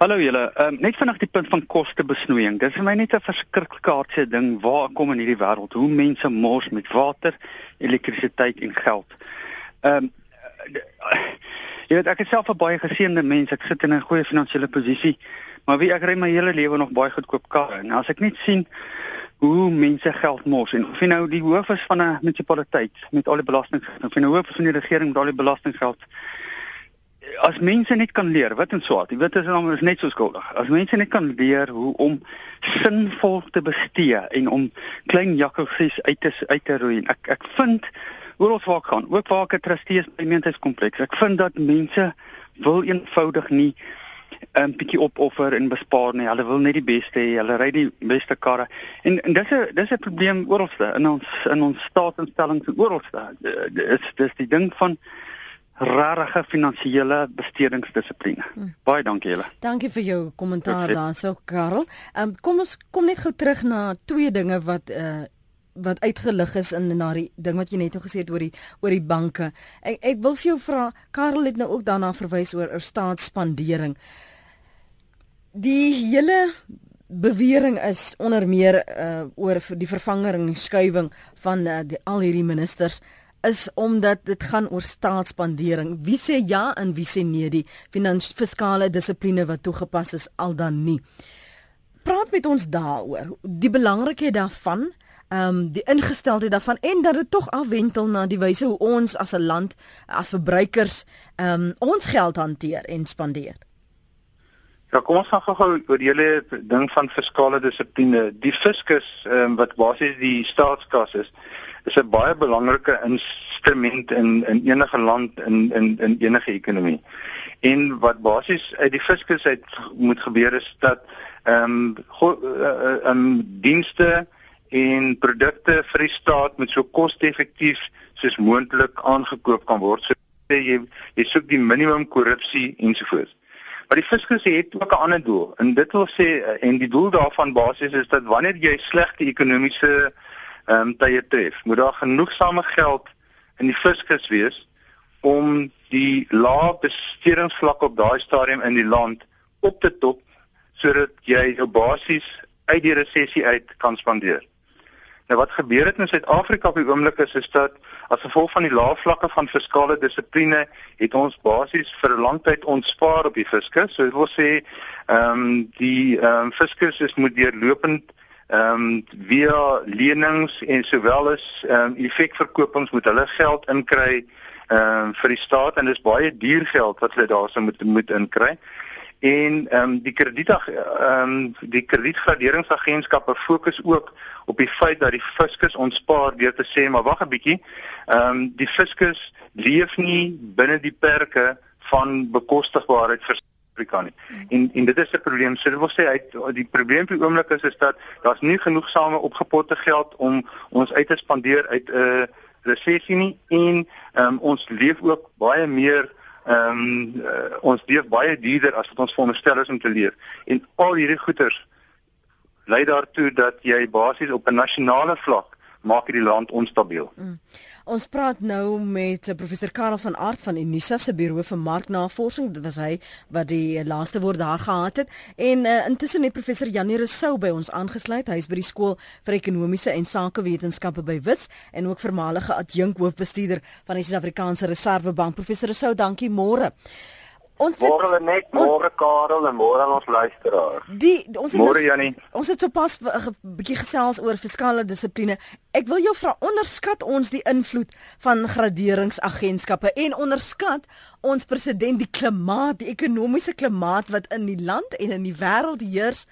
S10: Hallo julle. Ehm um, net vinnig die punt van kostebesnoeiing. Dis vir my net 'n verskriklike ding waar kom in hierdie wêreld hoe mense mors met water, elektrisiteit en geld. Ehm um, jy weet ek is self 'n baie geseënde mens. Ek sit in 'n goeie finansiële posisie, maar wie ek ry my hele lewe nog baie goedkoop karre. En as ek net sien hoe mense geld mors en of jy nou die hoof is van 'n munisipaliteit met al die belastinggeld, of jy nou hoof is van die regering met al die belastinggeld, as mense net kan leer wat in swaat, jy weet as hulle is net so skuldig. As mense net kan leer hoe om sinvol te bestee en om klein jakkalsies uit te uit te roei. Ek ek vind ons waar gaan, ook waar ek 'n trustee is by gemeenskapskompleks. Ek vind dat mense wil eenvoudig nie 'n um, bietjie opoffer en bespaar nie. Hulle wil net die beste hê. Hulle ry die beste karre. En, en dis 'n dis 'n probleem oralste in ons in ons staatsinstellings oralste. Dis dis die ding van rarige finansiële bestedingsdissipline. Hmm. Baie dankie julle.
S1: Dankie vir jou kommentaar daarso Karel. Ehm um, kom ons kom net gou terug na twee dinge wat uh wat uitgelig is in na die ding wat jy net nou gesê het oor die oor die banke. Ek ek wil vir jou vra Karel het nou ook daarna verwys oor 'n staatsspandering. Die hele bewering is onder meer uh oor die vervanging en skuwing van uh, die al hierdie ministers is omdat dit gaan oor staatsspandering. Wie sê ja en wie sê nee die finansiële dissipline wat toegepas is al dan nie. Praat met ons daaroor. Die belangrikheid daarvan, ehm um, die ingesteldheid daarvan en dat dit tog afwentel na die wyse hoe ons as 'n land as verbruikers ehm um, ons geld hanteer en spandeer.
S2: Ja, kom ons gaan gou oor die hele ding van fiskale dissipline. Die fiskus um, wat basies die staatskas is is 'n baie belangrike instrument in in enige land in in in enige ekonomie. En wat basies uit die fiskus uit moet gebeur is dat ehm um, ehm um, dienste en produkte vir die staat met so koste-effektief soos moontlik aangekoop kan word. So jy jy soek die minimum korrupsie ensovoorts. Maar die fiskus het ook 'n ander doel. En dit wil sê en die doel daarvan basies is dat wanneer jy slegte ekonomiese ehm um, tye tref, moet daar genoegsame geld in die fiskus wees om die lae bestedingsvlak op daai stadium in die land op te top sodat jy jou basies uit die resessie uit kan spandeer. Nou wat gebeur het in Suid-Afrika op die oomblik is is dat as gevolg van die lae vlakke van fiskale dissipline het ons basies vir 'n lang tyd ontspaar op die fiskus. So dit wil sê ehm um, die ehm um, fiskus is moet deurlopend ehm um, via lenings en sowel as ehm um, effekverkopings moet hulle geld inkry ehm um, vir die staat en dis baie duur geld wat hulle daarso moet moet inkry. En ehm um, die krediet ehm um, die kredietgraderingsagentskappe fokus ook op die feit dat die fiskus ontspaar deur te sê maar wag 'n bietjie. Ehm um, die fiskus leef nie binne die perke van bekostigbaarheid vir Afrika nie. En en dit is 'n probleem. So dit wil sê uit die probleem vir oomblik is is dat daar's nie genoegsame opgepotte geld om ons uit te spandeer uit 'n uh, resessie nie en um, ons leef ook baie meer ehm um, uh, ons leef baie duurder as wat ons veronderstel is om te leef. En al hierdie goeders lei daartoe dat jy basies op 'n nasionale vlak maak hierdie land onstabiel. Mm.
S1: Ons praat nou met eh, professor Karel van Aart van Unisa se Buro vir Marknavorsing. Dit was hy wat die laaste woord daar gehad het. En uh, intussen het professor Janie Rousseau by ons aangesluit. Hy is by die skool vir ekonomiese en sakewetenskappe by Wits en ook voormalige adjunk hoofbestuurder van die Suid-Afrikaanse Reservebank. Professor Rousseau, dankie môre.
S11: Ons het môre net môre Karel en môre aan ons luisteraars.
S1: Die ons het
S2: Môre Jannie.
S1: Ons het sopas 'n bietjie gesels oor fiskale dissipline. Ek wil jou vra onderskat ons die invloed van graderingsagentskappe en onderskat ons president die klimaat, die ekonomiese klimaat wat in die land en in die wêreld heers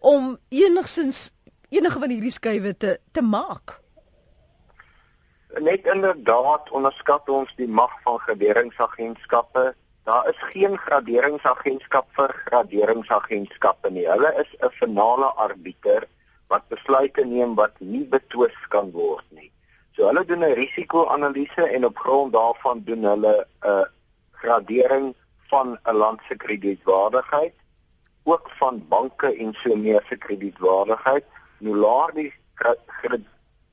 S1: om enigsins enige van hierdie skuwe te te maak.
S11: Net inderdaad onderskat ons die mag van graderingsagentskappe Daar is geen graderingsagentskap vir graderingsagentskappe nie. Hulle is 'n finale arbiter wat besluite neem wat nie betwis kan word nie. So hulle doen 'n risiko-analise en op grond daarvan doen hulle 'n gradering van 'n land se kredietwaardigheid, ook van banke en so meer se kredietwaardigheid. Hoe laer die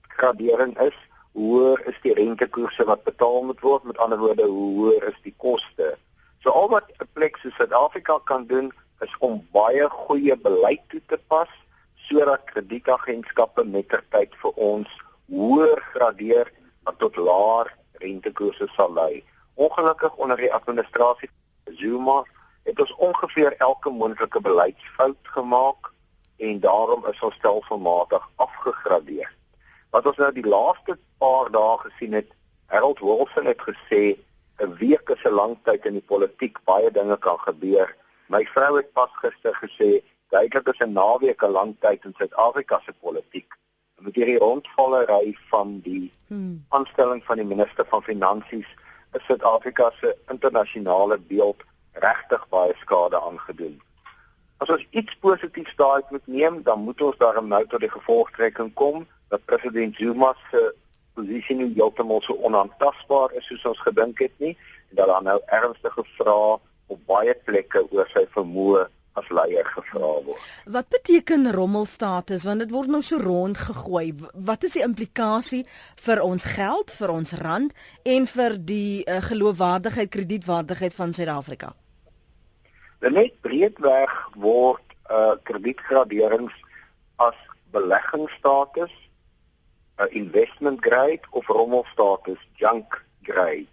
S11: gradering is, hoe hoër is die rentekoerse wat betaal moet word. Met ander woorde, hoe hoër is die koste? So al wat 'n plek soos Suid-Afrika kan doen, is om baie goeie beleid toe te pas sodat kredietagentskappe mettertyd vir ons hoër gradeer wat tot laer rentekoerse sal lei. Ongelukkig onder die administrasie Zuma het ons ongeveer elke moontlike beleidsfout gemaak en daarom is ons stelselmatig afgegradeer. Wat ons nou die laaste paar dae gesien het, Harold Wilson het gesê 'n week is 'n lang tyd in die politiek, baie dinge kan gebeur. My vrou het pas gister gesê, duidelik is 'n naweek 'n lang tyd in Suid-Afrika se politiek. Met hierdie rondvallery van die hmm. aanstelling van die minister van finansies, is Suid-Afrika se internasionale beeld regtig baie skade aangedoen. As ons iets positiefs daaruit moet neem, dan moet ons daarom nou tot die gevolgtrekking kom dat president Zuma se posisie nie heeltemal so onaantastbaar is soos ons gedink het nie en dat daar nou ernstige vrae op baie plekke oor sy vermoë as leier gevra word.
S1: Wat beteken rommelstatus want dit word nou so rond gegooi. Wat is die implikasie vir ons geld, vir ons rand en vir die uh, geloofwaardigheid, kredietwaardigheid van Suid-Afrika?
S11: Net breedweg word uh kredietgraderings as beleggingsstatus uh, investment grade of rommelstatus junk grade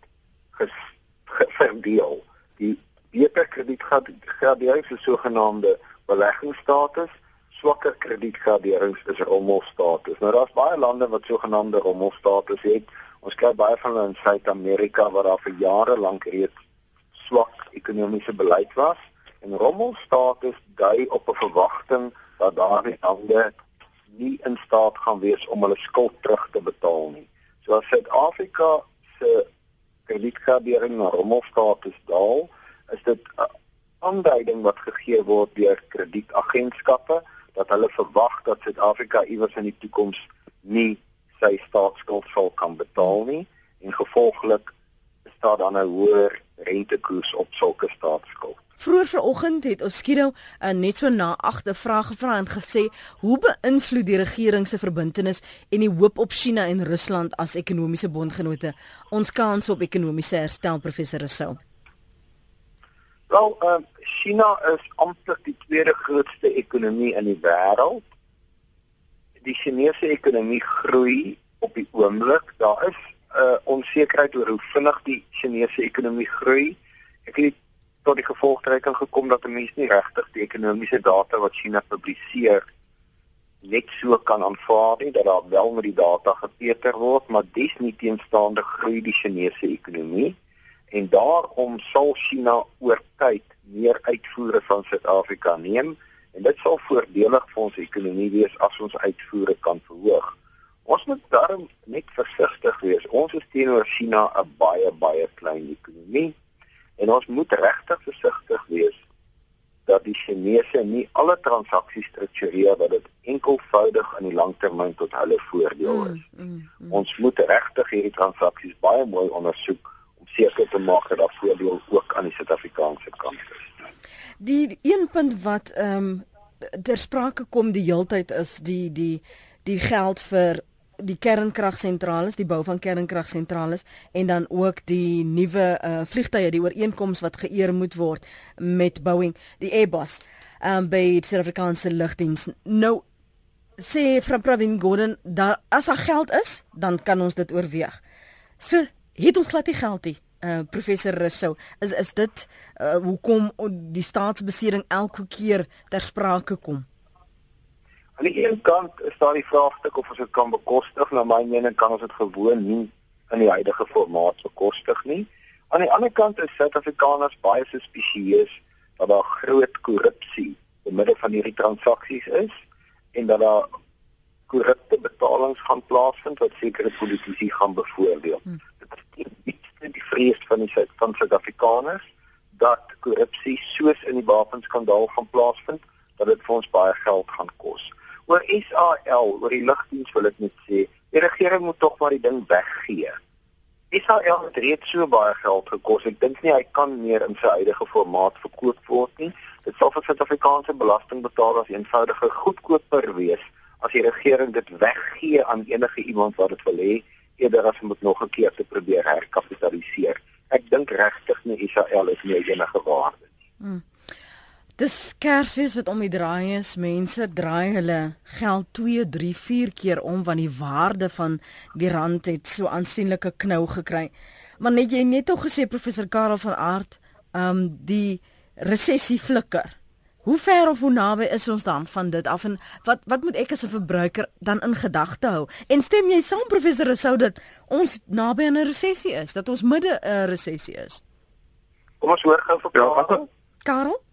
S11: verdeel. Die beter kredietgraderings is sogenaamde beleggingsstatus, swakker kredietgraderings is rommelstatus. Nou daar's baie lande wat sogenaamde rommelstatus het. Ons kry baie van hulle in Suid-Amerika waar daar vir jare lank reeds swak ekonomiese beleid was en rommelstatus dui op 'n verwagting dat daardie lande nie in staat gaan wees om hulle skuld terug te betaal nie. So as Suid-Afrika se kredietgradering na rommelstatus daal, is dit 'n aanduiding wat gegee word deur kredietagentskappe dat hulle verwag dat Suid-Afrika iewers in die toekoms nie sy staatsskuld sal kan betaal nie en gevolglik staan dan 'n hoër rentekoers op sulke staatsskuld.
S1: Vroeger vanoggend het Oskido uh, net so na agte vrae gevra en gesê hoe beïnvloed die regering se verbintenis en die hoop op China en Rusland as ekonomiese bondgenote ons kans op ekonomiese herstel professor Rousseau.
S11: Wel, uh, China is amper die tweede grootste ekonomie in die wêreld. Die Chinese ekonomie groei op die oomblik. Daar is 'n uh, onsekerheid oor hoe vinnig die Chinese ekonomie groei. Ek het tot die gevolgtrekking gekom dat 'n mens nie regtig die ekonomiese data wat China publiseer net so kan aanvaar nie dat daar wel met die data gepeter word, maar dis nie teenstaande groei die Chinese ekonomie en daarom sal China oor tyd meer uitvoere van Suid-Afrika neem en dit sal voordelig vir ons ekonomie wees as ons uitvoere kan verhoog. Ons moet daarom net versigtig wees. Ons is teenoor China 'n baie baie klein ekonomie En ons moet regtig versigtig wees dat die Chinese nie alle transaksies struktureer wat dit enkelvoudig in die langtermyn tot hulle voordeel is. Mm, mm, mm. Ons moet regtig hierdie transaksies baie mooi ondersoek om seker te maak dat daar voordeel ook aan die Suid-Afrikaanse kant is.
S1: Die een punt wat ehm um, ter sprake kom die heeltyd is die die die geld vir die kernkragsentrale, die bou van kernkragsentrale en dan ook die nuwe uh, vliegtye, die ooreenkoms wat geëer moet word met Boeing, die Airbus, um, by die Suid-Afrikaanse lugdiens. Nou sê van Pravin Gordhan, daar as daar geld is, dan kan ons dit oorweeg. So, het ons glad nie geld nie. Uh, professor Rousseau is is dit uh, hoekom die staatsbeseding elke keer ter sprake kom
S11: Aan die een kant is daar die vraagstuk of ons dit kan bekostig. Na my mening kan ons dit gewoon nie in die huidige formaat bekostig nie. Aan die ander kant is Suid-Afrikaners baie suspisieus dat daar groot korrupsie in middel van hierdie transaksies is en dat daar korrupte betalings gaan plaasvind wat sekere politici gaan bevoordeel. Hmm. Dit is nie die vrees van die Suid-Afrikaners dat korrupsie soos in die wapenskandaal gaan plaasvind dat dit vir ons baie geld gaan kos oor SAL, oor die lugdiens wil ek net sê, die regering moet tog maar die ding weggee. SAL het reeds so baie geld gekos. Ek dink nie hy kan meer in sy huidige formaat verkoop word nie. Dit sal vir Suid-Afrikaanse belastingbetalers eenvoudige goedkoper wees as die regering dit weggee aan enige iemand wat dit wil hê eerder as om dit nog 'n keer te probeer herkapitaliseer. Ek dink regtig nie SAL is nie enige waarde nie. Hmm.
S1: Dis Kersfees wat om die draai is. Mense draai hulle geld 2, 3, 4 keer om want die waarde van die rand het so aansienlike knou gekry. Maar net jy net ook gesê professor Karel van Aart, ehm um, die resessie flikker. Hoe ver of hoe naby is ons dan van dit af en wat wat moet ek as 'n verbruiker dan in gedagte hou? En stem jy saam professor sou dat ons naby aan 'n resessie is, dat ons midde 'n resessie is?
S11: Kom ons hoor gou vir Karel.
S1: Karel?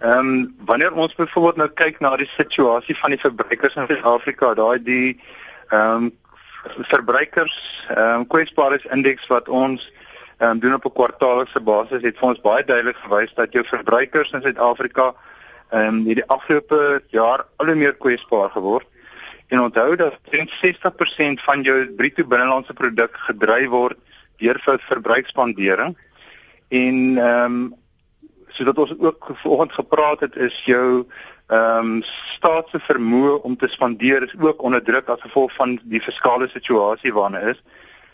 S2: Ehm um, wanneer ons byvoorbeeld nou kyk na die situasie van die verbruikers in Suid-Afrika, daai die ehm um, verbruikers ehm um, kwesbaarheidsindeks wat ons um, doen op 'n kwartaallikse basis het vir ons baie duidelik gewys dat jou verbruikers in Suid-Afrika ehm um, hierdie afgelope jaar al hoe meer kwesbaar geword. En onthou dat 60% van jou bruto binnelandse produk gedryf word deur vir verbruikspandering. En ehm um, sodat ons ook vanoggend gepraat het is jou ehm um, staat se vermoë om te spandeer is ook onder druk as gevolg van die fiskale situasie waarna is.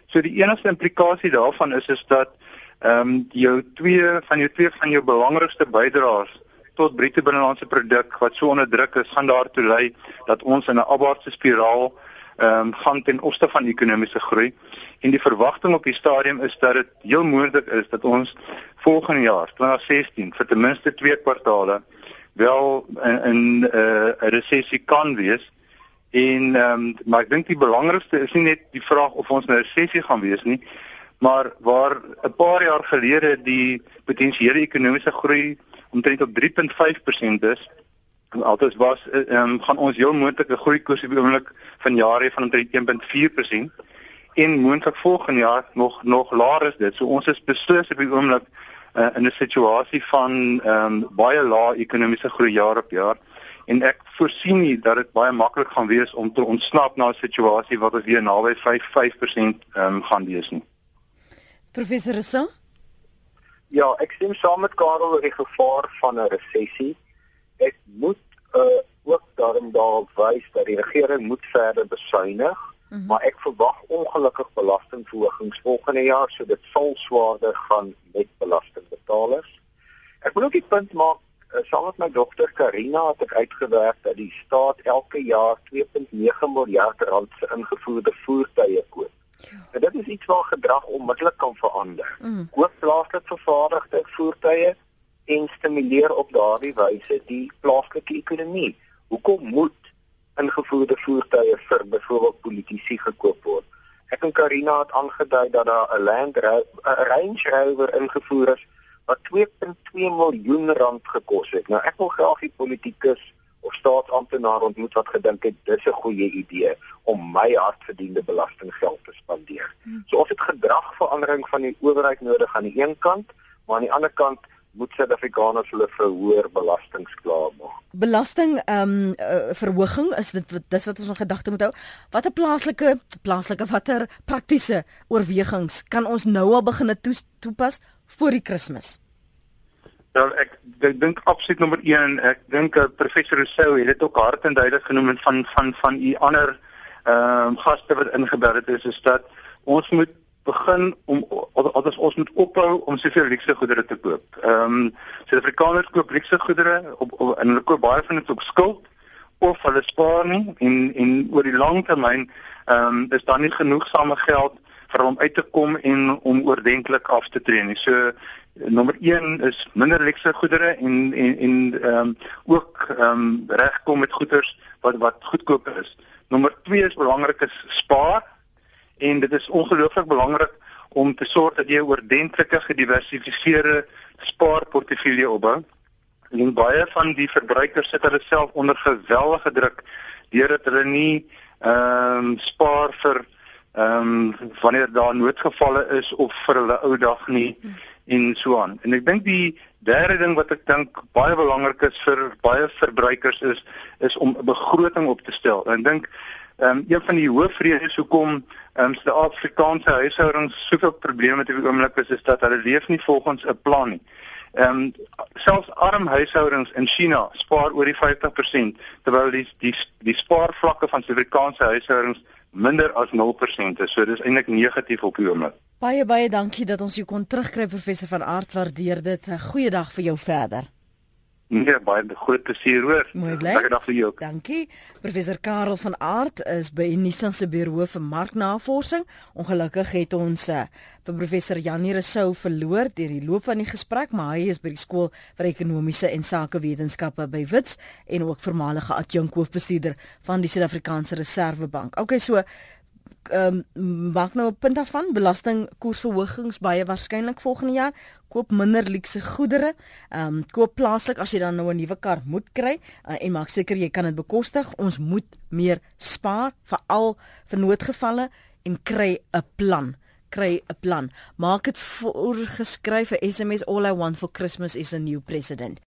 S2: So die enigste implikasie daarvan is is dat ehm um, jou twee van jou twee van jou belangrikste bydraers tot bruto binnelandse produk wat so onder druk is, gaan daartoe lei dat ons in 'n afwaartse spiraal ehm um, gaan ten opsigte van ekonomiese groei. En die verwagting op die stadium is dat dit heel moontlik is dat ons volgende jaar, 2016, vir ten minste twee kwartaale wel in 'n uh, 'n resessie kan wees En ehm um, maar ek dink die belangrikste is nie net die vraag of ons 'n resessie gaan wees nie, maar waar 'n paar jaar gelede die potensiële ekonomiese groei omtrent op 3.5% is, altyd was ehm um, gaan ons heel moontlik 'n groei koers op die oomblik van jare van omtrent 1.4% en moontlik volgende jaar nog nog laer is dit. So ons is beslis op die oomblik uh, in 'n situasie van ehm um, baie lae ekonomiese groei jaar op jaar en ek voorsien nie dat dit baie maklik gaan wees om te ontsnap na 'n situasie wat ons weer naby 5.5% ehm um, gaan wees nie.
S1: Professor Rissa?
S11: Ja, ek stem saam met Karel oor die gevaar van 'n resessie. Ek moet uh, ook daarom daarop wys dat die regering moet verder besuinig, mm -hmm. maar ek verwag ongelukkig belastingverhogings volgende jaar, so dit sal swaarder gaan met belastingbetalers. Ek wil ook die punt maak Eh, saam met my dogter Karina het ek uitgewerk dat die staat elke jaar 2.9 miljard rand se ingevoerde voertuie koop. Ja. En dit is iets waar gedrag onmiddellik kan verander. Mm. Koop plaaslik vervaardigde voertuie en stimuleer op daardie wyse die plaaslike ekonomie. Hoekom moet ingevoerde voertuie vir byvoorbeeld politici gekoop word? Ek en Karina het aangedui dat daar 'n Land Range Rover ingevoer is wat 2.2 miljoen rand gekos het. Nou ek wil graag die politikus of staatsamptenaar ontmoet wat gedink het dis 'n goeie idee om my hardverdiende belastinggeld te spandeer. Hmm. So of dit gedragverandering van die owerheid nodig aan die een kant, maar aan die ander kant moet Suid-Afrikaners hulle verhoor belastings klaar maak.
S1: Belasting ehm um, uh, verhoging is dit dis wat ons in gedagte moet hou. Watter plaaslike plaaslike watter praktiese oorwegings kan ons nou al begin toepas voor die Kersfees?
S2: Wel ek ek dink absoluut nommer 1 ek dink uh, professor Rousseau het dit ook hard en duidelik genoem en van van van u ander ehm um, gaste wat ingebeur het is is dat ons moet begin om ons ons moet ophou om soveel luukse goedere te koop. Ehm um, Suid-Afrikaners koop luukse goedere op, op en hulle koop baie van dit op skuld of hulle spaar nie en en oor die lang termyn ehm um, is daar nie genoegsame geld vir hom uit te kom en om oordentlik af te tree nie. So nommer 1 is minder luxe goedere en en en ehm um, ook ehm um, regkom met goederes wat wat goedkoper is. Nommer 2 is belangrik is spaar en dit is ongelooflik belangrik om te sorg dat jy 'n oordentlike gediversifiseerde spaarportefeulje opbou. En baie van die verbruikers sit hulle self onder geweldige druk deurdat hulle nie ehm um, spaar vir ehm um, wanneer daar noodgevalle is of vir hulle ou dag nie en so aan. En ek dink die derde ding wat ek dink baie belangrik is vir baie verbruikers is is om 'n begroting op te stel. En ek dink ehm um, een van die hoofredes hoekom ehm um, Suid-Afrikaanse huishoudings soveel probleme het op die oomblik is is dat hulle leef nie volgens 'n plan nie. Ehm um, selfs arm huishoudings in China spaar oor die 50% terwyl die die die spaarvlakke van Suid-Afrikaanse huishoudings minder as 0% is. So dis eintlik negatief op die oomblik.
S1: Baie baie dankie dat ons jou kon terugkry professor van Aard waardeer dit. Goeiedag vir jou verder.
S2: Nee, baie groot plesier hoor. Lekker dag vir jou ook.
S1: Dankie. Professor Karel van Aart is by Nissan se bureau vir marknavorsing. Ongelukkig het ons uh, vir professor Janie Resou verloor deur die loop van die gesprek, maar hy is by die skool vir ekonomiese en sakewetenskappe by Wits en ook voormalige adjunkhoofbestuurder van die Suid-Afrikaanse Reservebank. Okay, so um, maak nou 'n punt daarvan. Belastingkoersverhogings baie waarskynlik volgende jaar. Koop minder luukse goedere. Um, koop plaaslik as jy dan nou 'n nuwe kar moet kry. Uh, en maak seker jy kan dit bekostig. Ons moet meer spaar veral vir noodgevalle en kry 'n plan. Kry 'n plan. Maak dit voorgeskryf vir SMS all i want for christmas is a new president